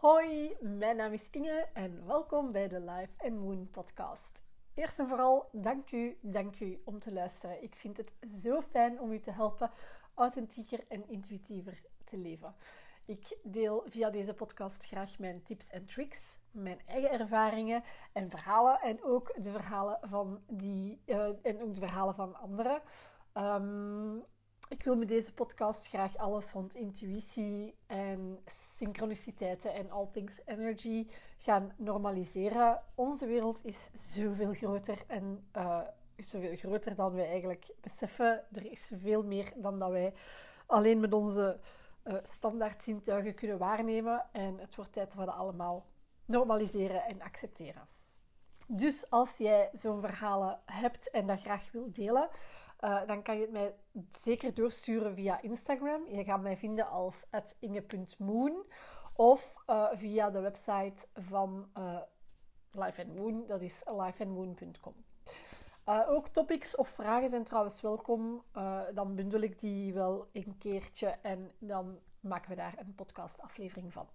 Hoi, mijn naam is Inge en welkom bij de Life and Moon podcast. Eerst en vooral, dank u, dank u om te luisteren. Ik vind het zo fijn om u te helpen authentieker en intuïtiever te leven. Ik deel via deze podcast graag mijn tips en tricks, mijn eigen ervaringen en verhalen en ook de verhalen van, die, uh, en ook de verhalen van anderen. Um, ik wil met deze podcast graag alles rond intuïtie en synchroniciteiten en all things energy gaan normaliseren. Onze wereld is zoveel groter en uh, zoveel groter dan wij eigenlijk beseffen. Er is veel meer dan dat wij alleen met onze uh, standaard zintuigen kunnen waarnemen. En het wordt tijd dat we dat allemaal normaliseren en accepteren. Dus als jij zo'n verhalen hebt en dat graag wilt delen, uh, dan kan je het mij zeker doorsturen via Instagram. Je gaat mij vinden als inge.moon of uh, via de website van uh, Life and Moon, dat is lifeandmoon.com. ook topics of vragen zijn trouwens welkom. dan bundel ik die wel een keertje en dan maken we daar een podcastaflevering van.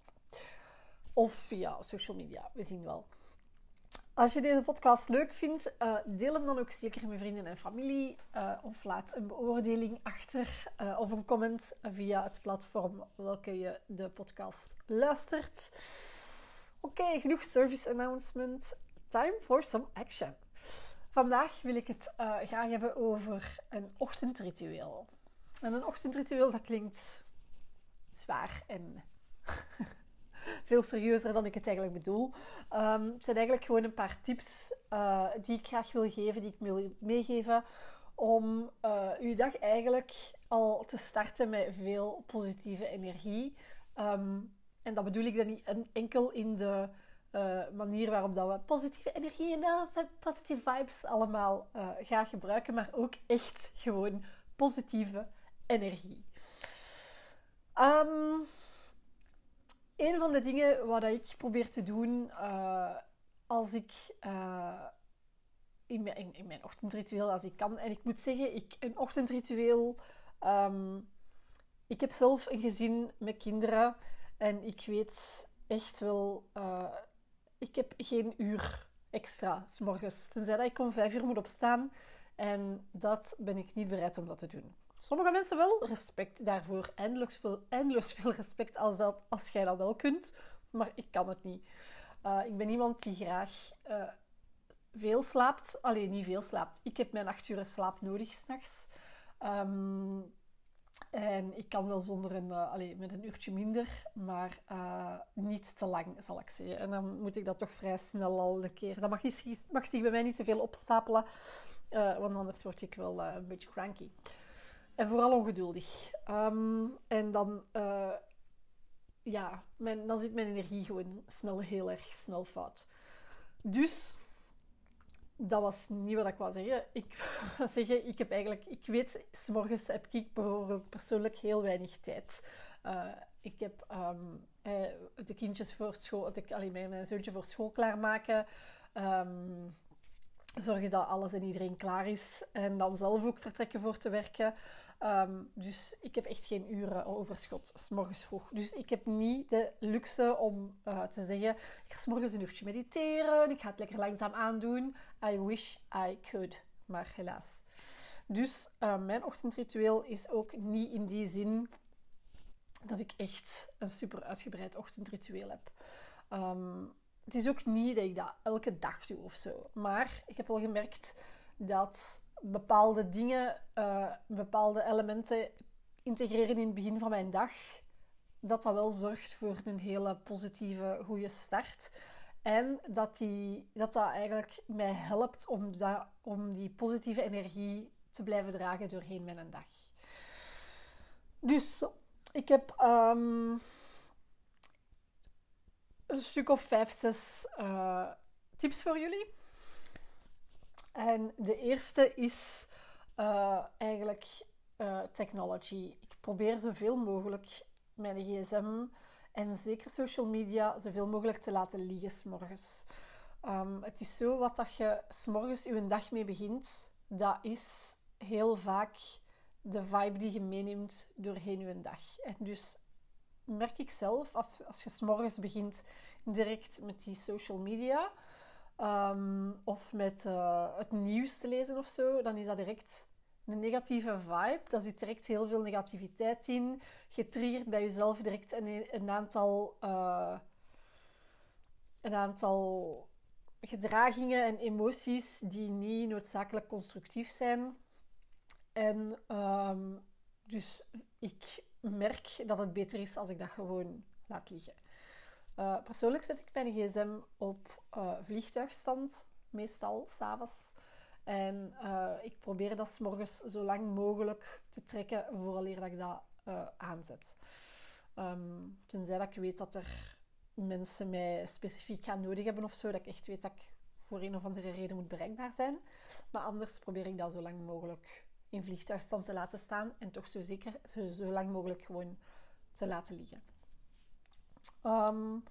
Of via social media, we zien wel. Als je deze podcast leuk vindt, uh, deel hem dan ook zeker met vrienden en familie. Uh, of laat een beoordeling achter uh, of een comment via het platform welke je de podcast luistert. Oké, genoeg service announcement. Time for some action. Vandaag wil ik het graag hebben over een ochtendritueel. En een ochtendritueel dat klinkt zwaar en veel serieuzer dan ik het eigenlijk bedoel. Um, het zijn eigenlijk gewoon een paar tips uh, die ik graag wil geven, die ik wil meegeven, om uh, uw dag eigenlijk al te starten met veel positieve energie. Um, en dat bedoel ik dan niet enkel in de uh, manier waarop dat we positieve energie en positieve vibes allemaal gaan gebruiken, maar ook echt gewoon positieve energie. Um, een van de dingen wat ik probeer te doen uh, als ik uh, in, mijn, in, mijn, ochtendritueel, als ik kan. En ik moet zeggen, ik, een ochtendritueel. Um, ik heb zelf een gezin met kinderen en ik weet echt wel. Uh, ik heb geen uur extra s morgens. Tenzij dat ik om vijf uur moet opstaan. En dat ben ik niet bereid om dat te doen. Sommige mensen wel, respect daarvoor. Eindeloos veel, eindeloos veel respect als, dat, als jij dat wel kunt. Maar ik kan het niet. Uh, ik ben iemand die graag uh, veel slaapt. Alleen niet veel slaapt. Ik heb mijn acht uur slaap nodig s'nachts. Um, en ik kan wel zonder een, uh, met een uurtje minder, maar niet te lang, zal ik zeggen. En dan moet ik dat toch vrij snel al een keer. Dat mag, mag zich bij mij niet te veel opstapelen, want anders word ik wel een beetje cranky. En vooral ongeduldig. Um, en dan, uh, ja, dan zit mijn energie gewoon snel heel erg snel fout. Dus, dat was niet wat ik wou zeggen. Ik wou zeggen, ik heb eigenlijk, ik weet, s morgens heb ik bijvoorbeeld persoonlijk heel weinig tijd. Uh, ik heb um, eh, de kindjes voor school, ik, alleen mijn, mijn zoontje voor school klaarmaken. Um, zorgen dat alles en iedereen klaar is. En dan zelf ook vertrekken voor te werken. Um, dus ik heb echt geen uren overschot, morgens vroeg. Dus ik heb niet de luxe om uh, te zeggen, ik ga s morgens een uurtje mediteren, ik ga het lekker langzaam aandoen. I wish I could, maar helaas. Dus uh, mijn ochtendritueel is ook niet in die zin dat ik echt een super uitgebreid ochtendritueel heb. Um, het is ook niet dat ik dat elke dag doe of zo. Maar ik heb wel gemerkt dat bepaalde dingen, uh, bepaalde elementen integreren in het begin van mijn dag, dat dat wel zorgt voor een hele positieve, goede start. En dat, die, dat dat eigenlijk mij helpt om, dat, om die positieve energie te blijven dragen doorheen mijn dag. Dus ik heb um, een stuk of vijf, zes uh, tips voor jullie. En de eerste is uh, eigenlijk uh, technology. Ik probeer zoveel mogelijk mijn gsm en zeker social media zoveel mogelijk te laten liggen s'morgens. Um, het is zo wat dat je s'morgens je dag mee begint, dat is heel vaak de vibe die je meeneemt doorheen je dag. En dus merk ik zelf, als je s'morgens begint direct met die social media ehm, of met uh, het nieuws te lezen of zo, dan is dat direct een negatieve vibe. Daar zit direct heel veel negativiteit in. Je triggert bij jezelf direct een, een aantal, uh, een aantal gedragingen en emoties die niet noodzakelijk constructief zijn. En um, dus ik merk dat het beter is als ik dat gewoon laat liggen. Uh, persoonlijk zet ik mijn gsm op uh, vliegtuigstand, meestal s'avonds. En uh, ik probeer dat s morgens zo lang mogelijk te trekken vooraleer dat ik dat aanzet. Um, tenzij dat ik weet dat er mensen mij specifiek gaan nodig hebben of zo, dat ik echt weet dat ik voor een of andere reden moet bereikbaar zijn. Maar anders probeer ik dat zo lang mogelijk in vliegtuigstand te laten staan en toch zo, zeker, zo, zo lang mogelijk gewoon te laten liggen. Um,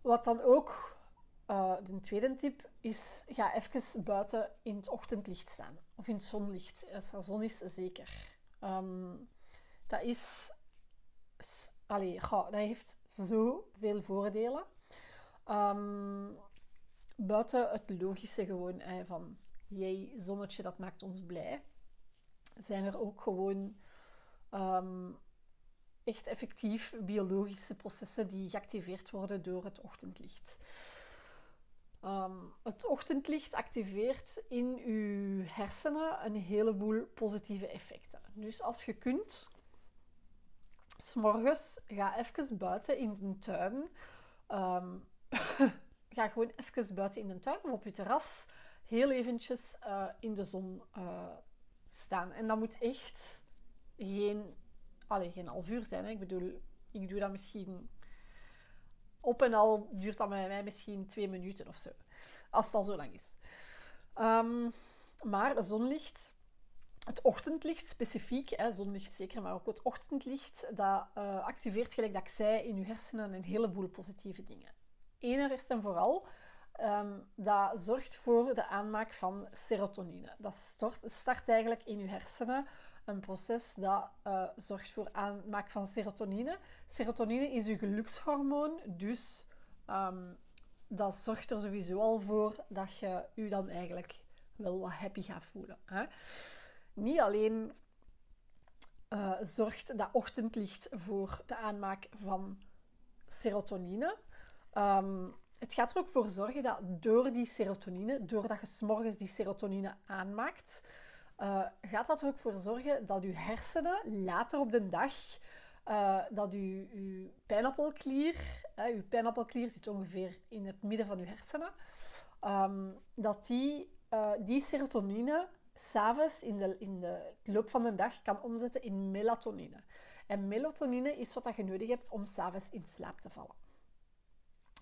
wat dan ook uh, de tweede tip is, ga even buiten in het ochtendlicht staan. Of in het zonlicht, als er zon is, zeker. Um, dat is... Allee, dat heeft zoveel voordelen. Um, buiten het logische gewoon van jee, zonnetje, dat maakt ons blij. Zijn er ook gewoon echt effectief biologische processen die geactiveerd worden door het ochtendlicht. Um, het ochtendlicht activeert in uw hersenen een heleboel positieve effecten. Dus als je kunt, s'morgens ga even buiten in de tuin. Um, ga gewoon even buiten in de tuin of op je terras heel eventjes uh, in de zon uh, staan. En dat moet echt geen, allez, geen half uur zijn. Hè. Ik bedoel, ik doe dat misschien op en al duurt dat bij mij misschien twee minuten of zo. Als het al zo lang is. Um, maar zonlicht, het ochtendlicht specifiek, hè, zonlicht zeker, maar ook het ochtendlicht, dat uh, activeert, gelijk dat ik zei, in je hersenen een heleboel positieve dingen. Enerst en vooral Um, dat zorgt voor de aanmaak van serotonine. Dat start eigenlijk in je hersenen een proces dat uh, zorgt voor aanmaak van serotonine. Serotonine is je gelukshormoon, dus um, dat zorgt er sowieso al voor dat je je dan eigenlijk wel wat happy gaat voelen. Hè? Niet alleen uh, zorgt dat ochtendlicht voor de aanmaak van serotonine. Um, het gaat er ook voor zorgen dat door die serotonine, doordat je s'morgens die serotonine aanmaakt, uh, gaat dat er ook voor zorgen dat je hersenen later op de dag, uh, dat je, je pijnappelklier, je pijnappelklier zit ongeveer in het midden van je hersenen, um, dat die, die serotonine s'avonds in de, in de loop van de dag kan omzetten in melatonine. En melatonine is wat je nodig hebt om s'avonds in slaap te vallen.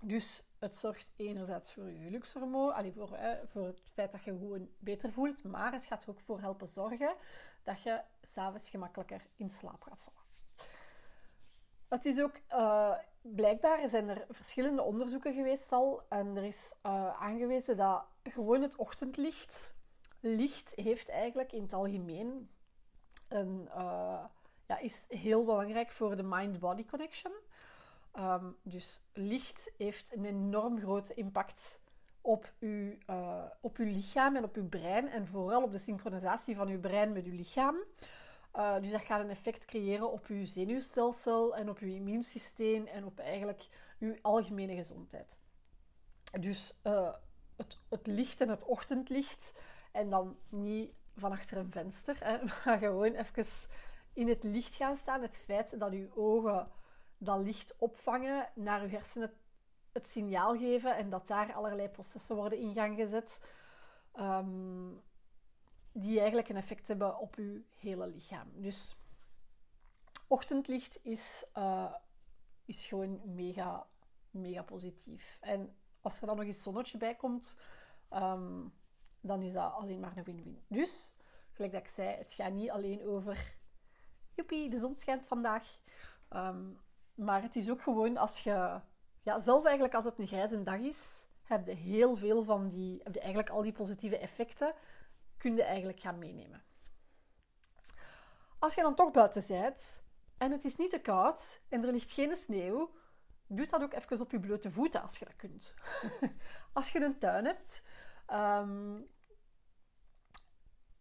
Dus het zorgt enerzijds voor je gelukshormoon, voor, voor het feit dat je gewoon beter voelt, maar het gaat er ook voor helpen zorgen dat je s'avonds gemakkelijker in slaap gaat vallen. Het is ook, uh, blijkbaar zijn er verschillende onderzoeken geweest al en er is uh, aangewezen dat gewoon het ochtendlicht, licht heeft eigenlijk in het algemeen een, uh, ja, is heel belangrijk voor de mind-body connection. Um, dus licht heeft een enorm grote impact op uw, uh, op uw lichaam en op uw brein. En vooral op de synchronisatie van uw brein met uw lichaam. Uh, dus dat gaat een effect creëren op uw zenuwstelsel en op uw immuunsysteem en op eigenlijk uw algemene gezondheid. Dus uh, het, het licht en het ochtendlicht. En dan niet van achter een venster, hè, maar gewoon even in het licht gaan staan. Het feit dat uw ogen dat licht opvangen, naar uw hersenen het signaal geven en dat daar allerlei processen worden in gang gezet um, die eigenlijk een effect hebben op uw hele lichaam. Dus ochtendlicht is, uh, is gewoon mega, mega positief. En als er dan nog eens zonnetje bij komt, um, dan is dat alleen maar een win-win. Dus, gelijk dat ik zei, het gaat niet alleen over joepie, de zon schijnt vandaag. Um, maar het is ook gewoon als je, ja, zelf eigenlijk als het een grijze dag is, heb je heel veel van die, heb je eigenlijk al die positieve effecten, kun je eigenlijk gaan meenemen. Als je dan toch buiten bent en het is niet te koud en er ligt geen sneeuw, doe dat ook even op je blote voeten als je dat kunt. als je een tuin hebt, ehm,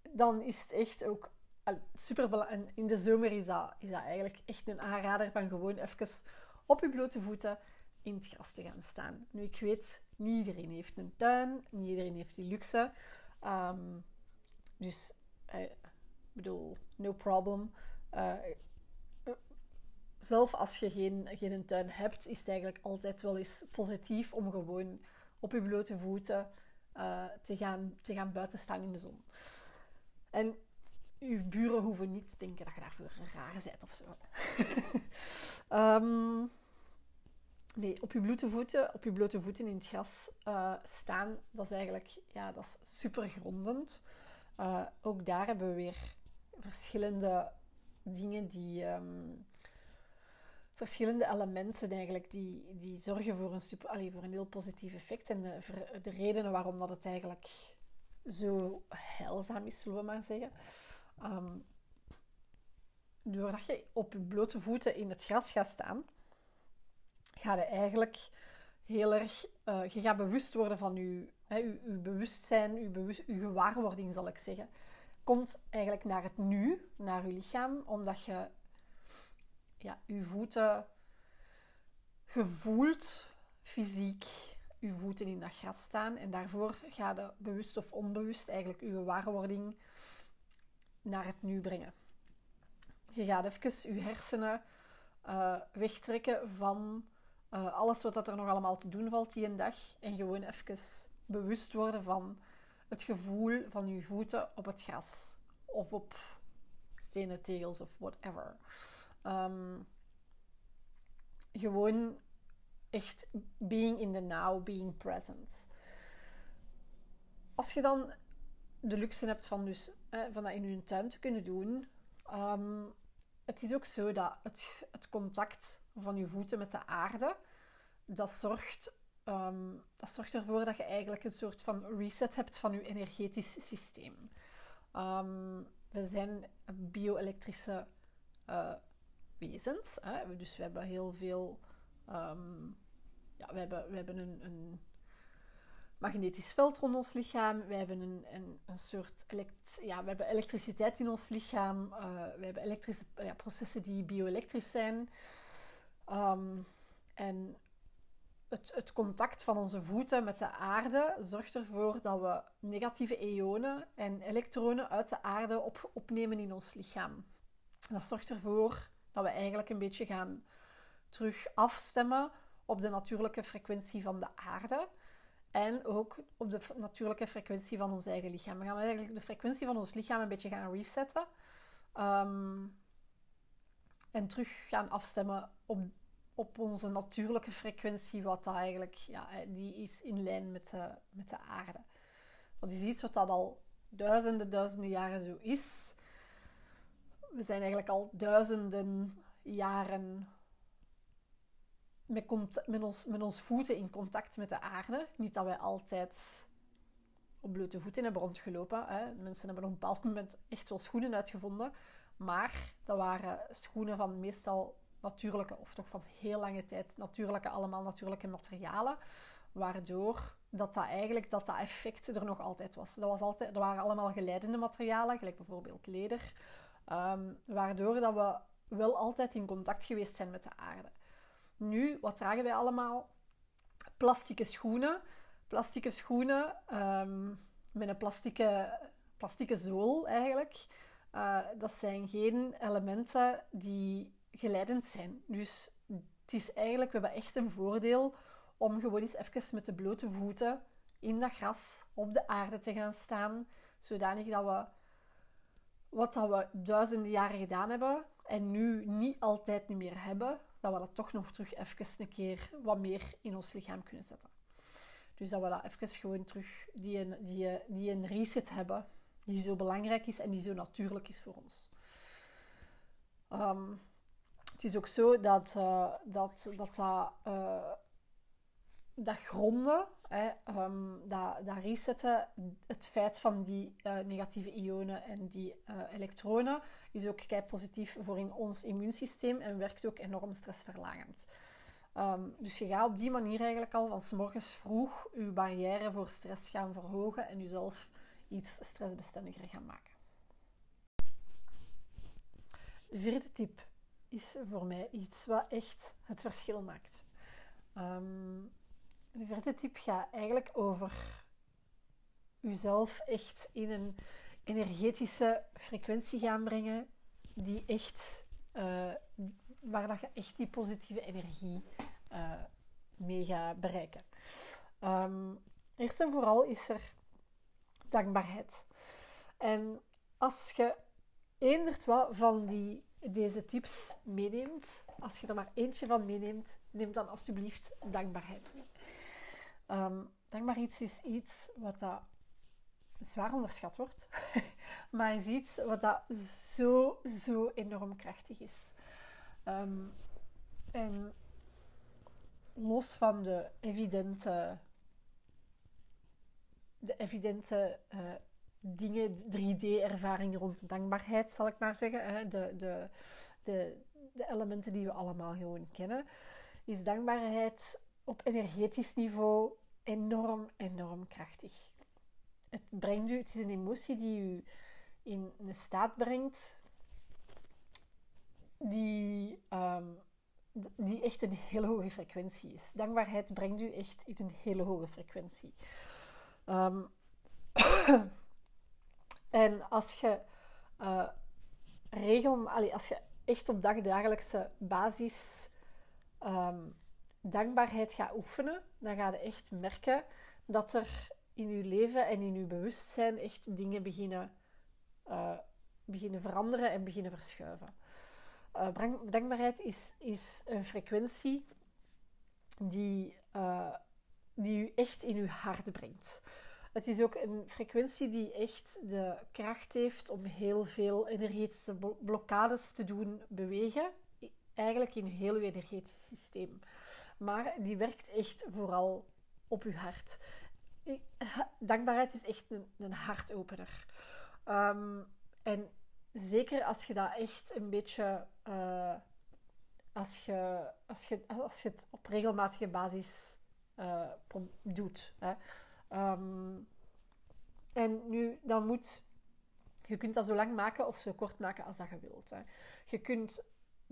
dan is het echt ook super. In de zomer is dat, is dat eigenlijk echt een aanrader van gewoon even op je blote voeten in het gras te gaan staan. Nu, ik weet, niet iedereen heeft een tuin, niet iedereen heeft die luxe. Ehm, dus, eh, ik bedoel, no problem. Uh, zelf als je geen, geen tuin hebt, is het eigenlijk altijd wel eens positief om gewoon op je blote voeten te, gaan, te gaan buiten staan in de zon. En je buren hoeven niet te denken dat je daarvoor raar bent of zo. um, nee, op je blote voeten, op je blote voeten in het gras uh, staan, dat is eigenlijk ja, dat is super grondend. Uh, ook daar hebben we weer verschillende dingen die... Um, verschillende elementen eigenlijk die, die zorgen voor een, super, allez, voor een heel positief effect. En de, de redenen waarom dat het eigenlijk zo heilzaam is, zullen we maar zeggen. Um, doordat je op je blote voeten in het gras gaat staan, ga je eigenlijk heel erg... Uh, je gaat bewust worden van je, hè, bewustzijn, je, bewust, gewaarwording, zal ik zeggen. Komt eigenlijk naar het nu, naar je lichaam, omdat je ja, je voeten gevoeld, fysiek, je voeten in dat gras staan. En daarvoor ga je bewust of onbewust eigenlijk je gewaarwording naar het nu brengen. Je gaat even je hersenen uh, wegtrekken van uh, alles wat er nog allemaal te doen valt die een dag. En gewoon even bewust worden van het gevoel van je voeten op het gras. Of op stenen tegels of whatever. Um, gewoon echt being in the now, being present. Als je dan de luxe hebt van, dus, van dat in je tuin te kunnen doen, um, het is ook zo dat het, het, contact van je voeten met de aarde, dat zorgt, um, dat zorgt ervoor dat je eigenlijk een soort van reset hebt van je energetisch systeem. Um, we zijn bioelektrische uh, wezens. Hè? Dus we hebben heel veel. Ja, we hebben, we hebben een, een, magnetisch veld rond ons lichaam. We hebben een, een, een soort elekt ja, we hebben elektriciteit in ons lichaam. Uh, we hebben elektrische ja, processen die bioelektrisch zijn. Um, en het, het, contact van onze voeten met de aarde zorgt ervoor dat we negatieve ionen en elektronen uit de aarde op, opnemen in ons lichaam. Dat zorgt ervoor dat we eigenlijk een beetje gaan terug afstemmen op de natuurlijke frequentie van de aarde. En ook op de natuurlijke frequentie van ons eigen lichaam. We gaan eigenlijk de frequentie van ons lichaam een beetje gaan resetten. Um, en terug gaan afstemmen op, op onze natuurlijke frequentie, wat dat eigenlijk ja, die is in lijn met de, met de aarde. Dat is iets wat dat al duizenden, duizenden jaren zo is we zijn eigenlijk al duizenden jaren met, met, ons, met ons voeten in contact met de aarde. Niet dat wij altijd op blote voeten hebben rondgelopen. Hè. Mensen hebben op een bepaald moment echt wel schoenen uitgevonden. Maar dat waren schoenen van meestal natuurlijke, of toch van heel lange tijd natuurlijke, allemaal natuurlijke materialen. Waardoor dat, dat eigenlijk dat, dat effect er nog altijd was. Dat, was altijd, dat waren allemaal geleidende materialen, gelijk bijvoorbeeld leder Um, waardoor dat we wel altijd in contact geweest zijn met de aarde. Nu, wat dragen wij allemaal? Plastieke schoenen. Plastieke schoenen um, met een plastieke, plastieke zool eigenlijk. Uh, dat zijn geen elementen die geleidend zijn. Dus het is eigenlijk, we hebben echt een voordeel om gewoon eens even met de blote voeten in dat gras op de aarde te gaan staan. Zodanig dat we wat dat we duizenden jaren gedaan hebben en nu niet altijd niet meer hebben, dat we dat toch nog terug even een keer wat meer in ons lichaam kunnen zetten. Dus dat we dat even gewoon terug die een, die, die een reset hebben, die zo belangrijk is en die zo natuurlijk is voor ons. Um, het is ook zo dat uh, dat, dat, dat uh, dat gronden, hè, ehm, dat, dat resetten, het feit van die uh, negatieve ionen en die uh, elektronen, is ook kei positief voor in ons immuunsysteem en werkt ook enorm stressverlagend. Um, dus je gaat op die manier eigenlijk al van s morgens vroeg je barrière voor stress gaan verhogen en jezelf iets stressbestendiger gaan maken. De vierde tip is voor mij iets wat echt het verschil maakt. Um, de vierde tip gaat eigenlijk over jezelf echt in een energetische frequentie gaan brengen die echt, uh, waar dat je echt die positieve energie uh, mee gaat bereiken. Um, eerst en vooral is er dankbaarheid. En als je eendert wat van die, deze tips meeneemt, als je er maar eentje van meeneemt, neem dan alsjeblieft dankbaarheid mee. Um, dankbaarheid is iets wat dat zwaar onderschat wordt, maar is iets wat dat zo, zo enorm krachtig is. Um, en los van de evidente, de evidente uh, dingen, 3D-ervaring rond dankbaarheid, zal ik maar zeggen, hè, de, de, de, de elementen die we allemaal gewoon kennen, is dankbaarheid op energetisch niveau enorm, enorm krachtig. Het brengt u, het is een emotie die u in een staat brengt die, um, die echt een hele hoge frequentie is. Dankbaarheid brengt u echt in een hele hoge frequentie. Um, en als je uh, regel, als je echt op dagdagelijkse basis um, dankbaarheid gaat oefenen, dan ga je echt merken dat er in je leven en in je bewustzijn echt dingen beginnen, uh, beginnen veranderen en beginnen verschuiven. Uh, dankbaarheid is, is een frequentie die, uh, die u echt in uw hart brengt. Het is ook een frequentie die echt de kracht heeft om heel veel energetische blokkades te doen bewegen. Eigenlijk in heel uw energetisch systeem. Maar die werkt echt vooral op uw hart. Dankbaarheid is echt een, een hartopener. Um, en zeker als je dat echt een beetje. Uh, als, je, als, je, als je het op regelmatige basis uh, doet. Hè. Um, en nu, dan moet. Je kunt dat zo lang maken of zo kort maken als dat je wilt. Hè. Je kunt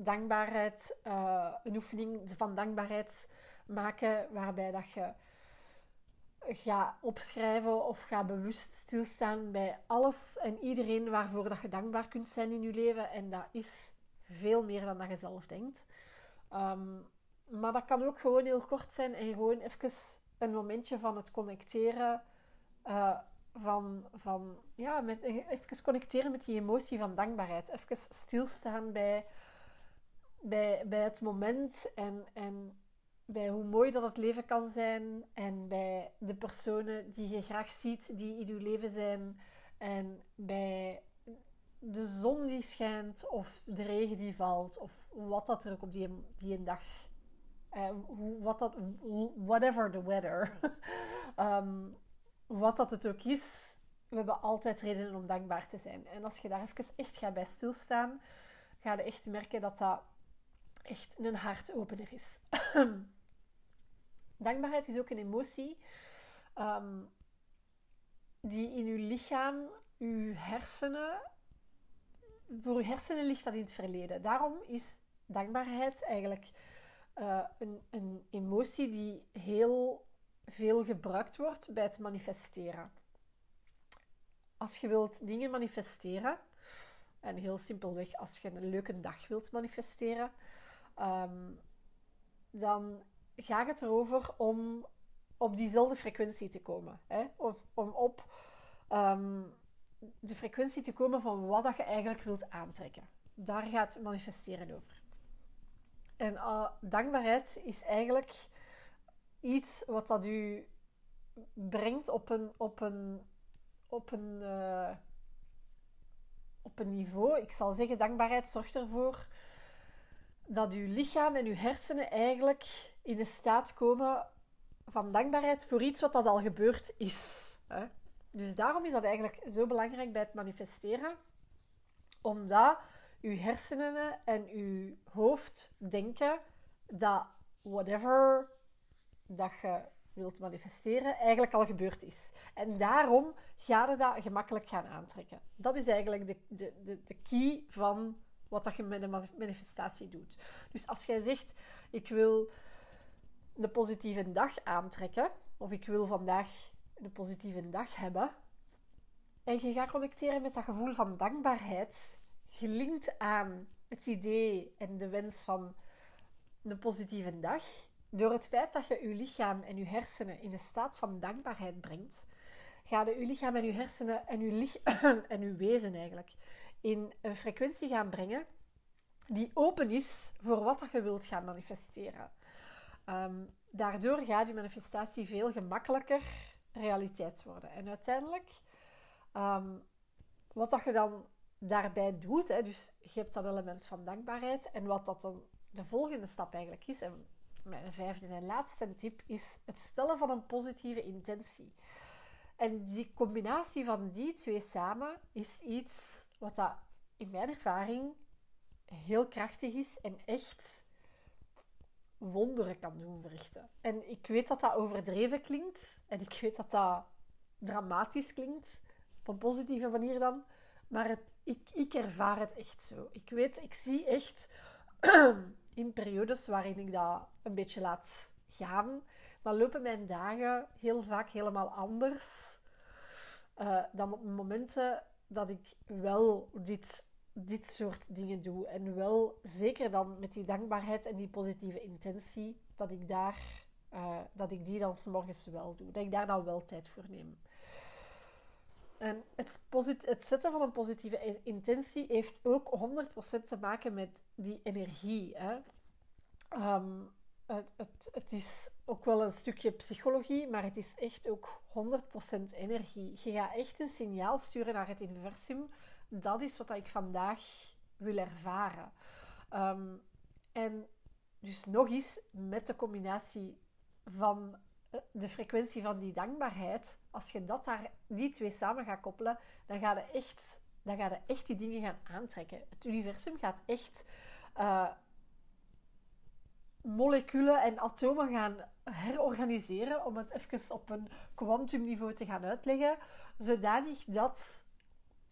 dankbaarheid, uh, een oefening van dankbaarheid maken waarbij dat je gaat opschrijven of gaat bewust stilstaan bij alles en iedereen waarvoor dat je dankbaar kunt zijn in je leven. En dat is veel meer dan dat je zelf denkt. Um, maar dat kan ook gewoon heel kort zijn en gewoon even een momentje van het connecteren. Uh, van, van ja, met, even connecteren met die emotie van dankbaarheid. Even stilstaan bij bij, bij het moment en, en bij hoe mooi dat het leven kan zijn en bij de personen die je graag ziet die in je leven zijn en bij de zon die schijnt of de regen die valt of wat dat er ook op die, die een dag uh, wat dat, whatever the weather um, wat dat het ook is we hebben altijd redenen om dankbaar te zijn. En als je daar even echt gaat bij stilstaan ga je echt merken dat dat echt een hartopener is. Dankbaarheid is ook een emotie um, die in uw lichaam, uw hersenen, voor uw hersenen ligt dat in het verleden. Daarom is dankbaarheid eigenlijk uh, een, een emotie die heel veel gebruikt wordt bij het manifesteren. Als je wilt dingen manifesteren, en heel simpelweg als je een leuke dag wilt manifesteren, um, dan gaat het erover om op diezelfde frequentie te komen. Hè? Of om op um, de frequentie te komen van wat dat je eigenlijk wilt aantrekken. Daar gaat manifesteren over. En uh, dankbaarheid is eigenlijk iets wat dat u brengt op een, op een, op een, uh, op een niveau. Ik zal zeggen, dankbaarheid zorgt ervoor dat uw lichaam en uw hersenen eigenlijk in een staat komen van dankbaarheid voor iets wat dat al gebeurd is. Hè? Dus daarom is dat eigenlijk zo belangrijk bij het manifesteren, omdat uw hersenen en uw hoofd denken dat whatever dat je wilt manifesteren eigenlijk al gebeurd is. En daarom ga je dat gemakkelijk gaan aantrekken. Dat is eigenlijk de, de, de, de key van wat dat je met een manifestatie doet. Dus als jij zegt, ik wil een positieve dag aantrekken, of ik wil vandaag een positieve dag hebben, en je gaat connecteren met dat gevoel van dankbaarheid, gelinkt aan het idee en de wens van een positieve dag, door het feit dat je je lichaam en je hersenen in een staat van dankbaarheid brengt, ga je lichaam en je hersenen en je, en je wezen eigenlijk in een frequentie gaan brengen die open is voor wat dat je wilt gaan manifesteren. Um, daardoor gaat je manifestatie veel gemakkelijker realiteit worden. En uiteindelijk, ehm, wat dat je dan daarbij doet, hè, dus je hebt dat element van dankbaarheid en wat dat dan de volgende stap eigenlijk is, en mijn vijfde en laatste tip, is het stellen van een positieve intentie. En die combinatie van die twee samen is iets wat dat in mijn ervaring heel krachtig is en echt wonderen kan doen verrichten. En ik weet dat dat overdreven klinkt en ik weet dat dat dramatisch klinkt, op een positieve manier dan, maar het, ik, ik ervaar het echt zo. Ik weet, ik zie echt in periodes waarin ik dat een beetje laat gaan, dan lopen mijn dagen heel vaak helemaal anders uh, dan op momenten dat ik wel dit, dit soort dingen doe. En wel zeker dan met die dankbaarheid en die positieve intentie, dat ik, daar, uh, dat ik die dan morgens wel doe. Dat ik daar dan wel tijd voor neem. En het, het zetten van een positieve intentie heeft ook 100% te maken met die energie. Hè? Um, het, het, het, is ook wel een stukje psychologie, maar het is echt ook 100% energie. Je gaat echt een signaal sturen naar het universum. Dat is wat ik vandaag wil ervaren. Um, en dus nog eens met de combinatie van eh, de frequentie van die dankbaarheid. Als je dat daar, die twee samen gaat koppelen, dan ga je echt, dan ga je echt die dingen gaan aantrekken. Het universum gaat echt. Uh, moleculen en atomen gaan herorganiseren, om het even op een kwantumniveau te gaan uitleggen, zodanig dat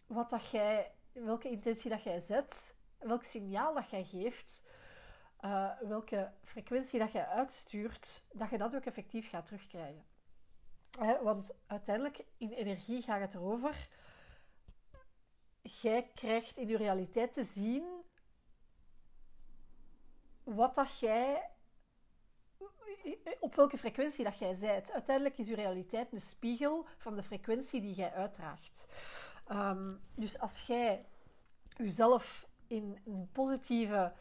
wat dat jij, welke intentie dat jij zet, welk signaal dat jij geeft, uh, welke frequentie dat jij uitstuurt, dat je dat ook effectief gaat terugkrijgen. want uiteindelijk, in energie gaat het erover. Jij krijgt in je realiteit te zien wat dat jij op welke frequentie dat jij zijt. Uiteindelijk is je realiteit een spiegel van de frequentie die jij uitdraagt. Ehm, dus als jij jezelf in een positieve,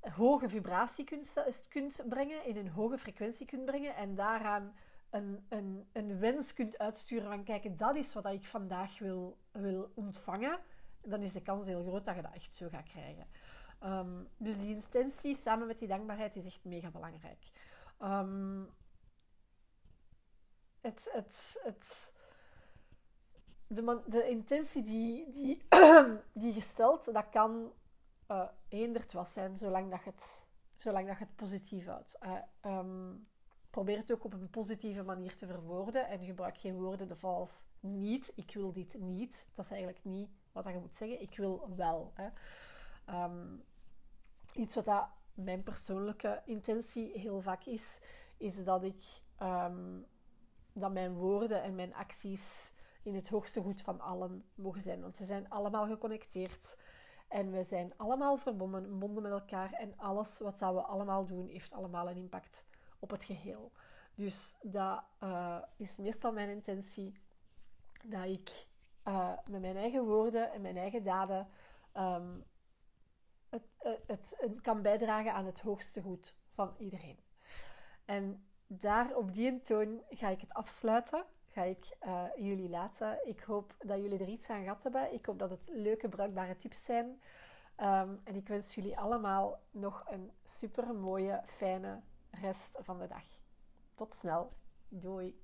hoge vibratie kunt, kunt brengen, in een hoge frequentie kunt brengen en daaraan een, een, een wens kunt uitsturen van kijk, dat is wat ik vandaag wil, wil ontvangen, dan is de kans heel groot dat je dat echt zo gaat krijgen. Um, dus die intentie samen met die dankbaarheid is echt mega belangrijk. Um, het, het, het, de, de intentie die, die, die gesteld, dat kan uh, eenderd wat zijn, zolang dat je het, zolang dat het positief houdt. Uh, um, probeer het ook op een positieve manier te verwoorden en gebruik geen woorden de vals niet. Ik wil dit niet. Dat is eigenlijk niet wat je moet zeggen. Ik wil wel. Hè. Iets wat dat mijn persoonlijke intentie heel vaak is, is dat ik ehm, dat mijn woorden en mijn acties in het hoogste goed van allen mogen zijn. Want we zijn allemaal geconnecteerd en we zijn allemaal verbonden, met elkaar. En alles wat we allemaal doen, heeft allemaal een impact op het geheel. Dus dat uh, is meestal mijn intentie. Dat ik uh, met mijn eigen woorden en mijn eigen daden um, het, het, het, kan bijdragen aan het hoogste goed van iedereen. En daar op die toon ga ik het afsluiten. Ga ik uh, jullie laten. Ik hoop dat jullie er iets aan gehad hebben. Ik hoop dat het leuke, bruikbare tips zijn. Um, en ik wens jullie allemaal nog een super mooie, fijne rest van de dag. Tot snel. Doei.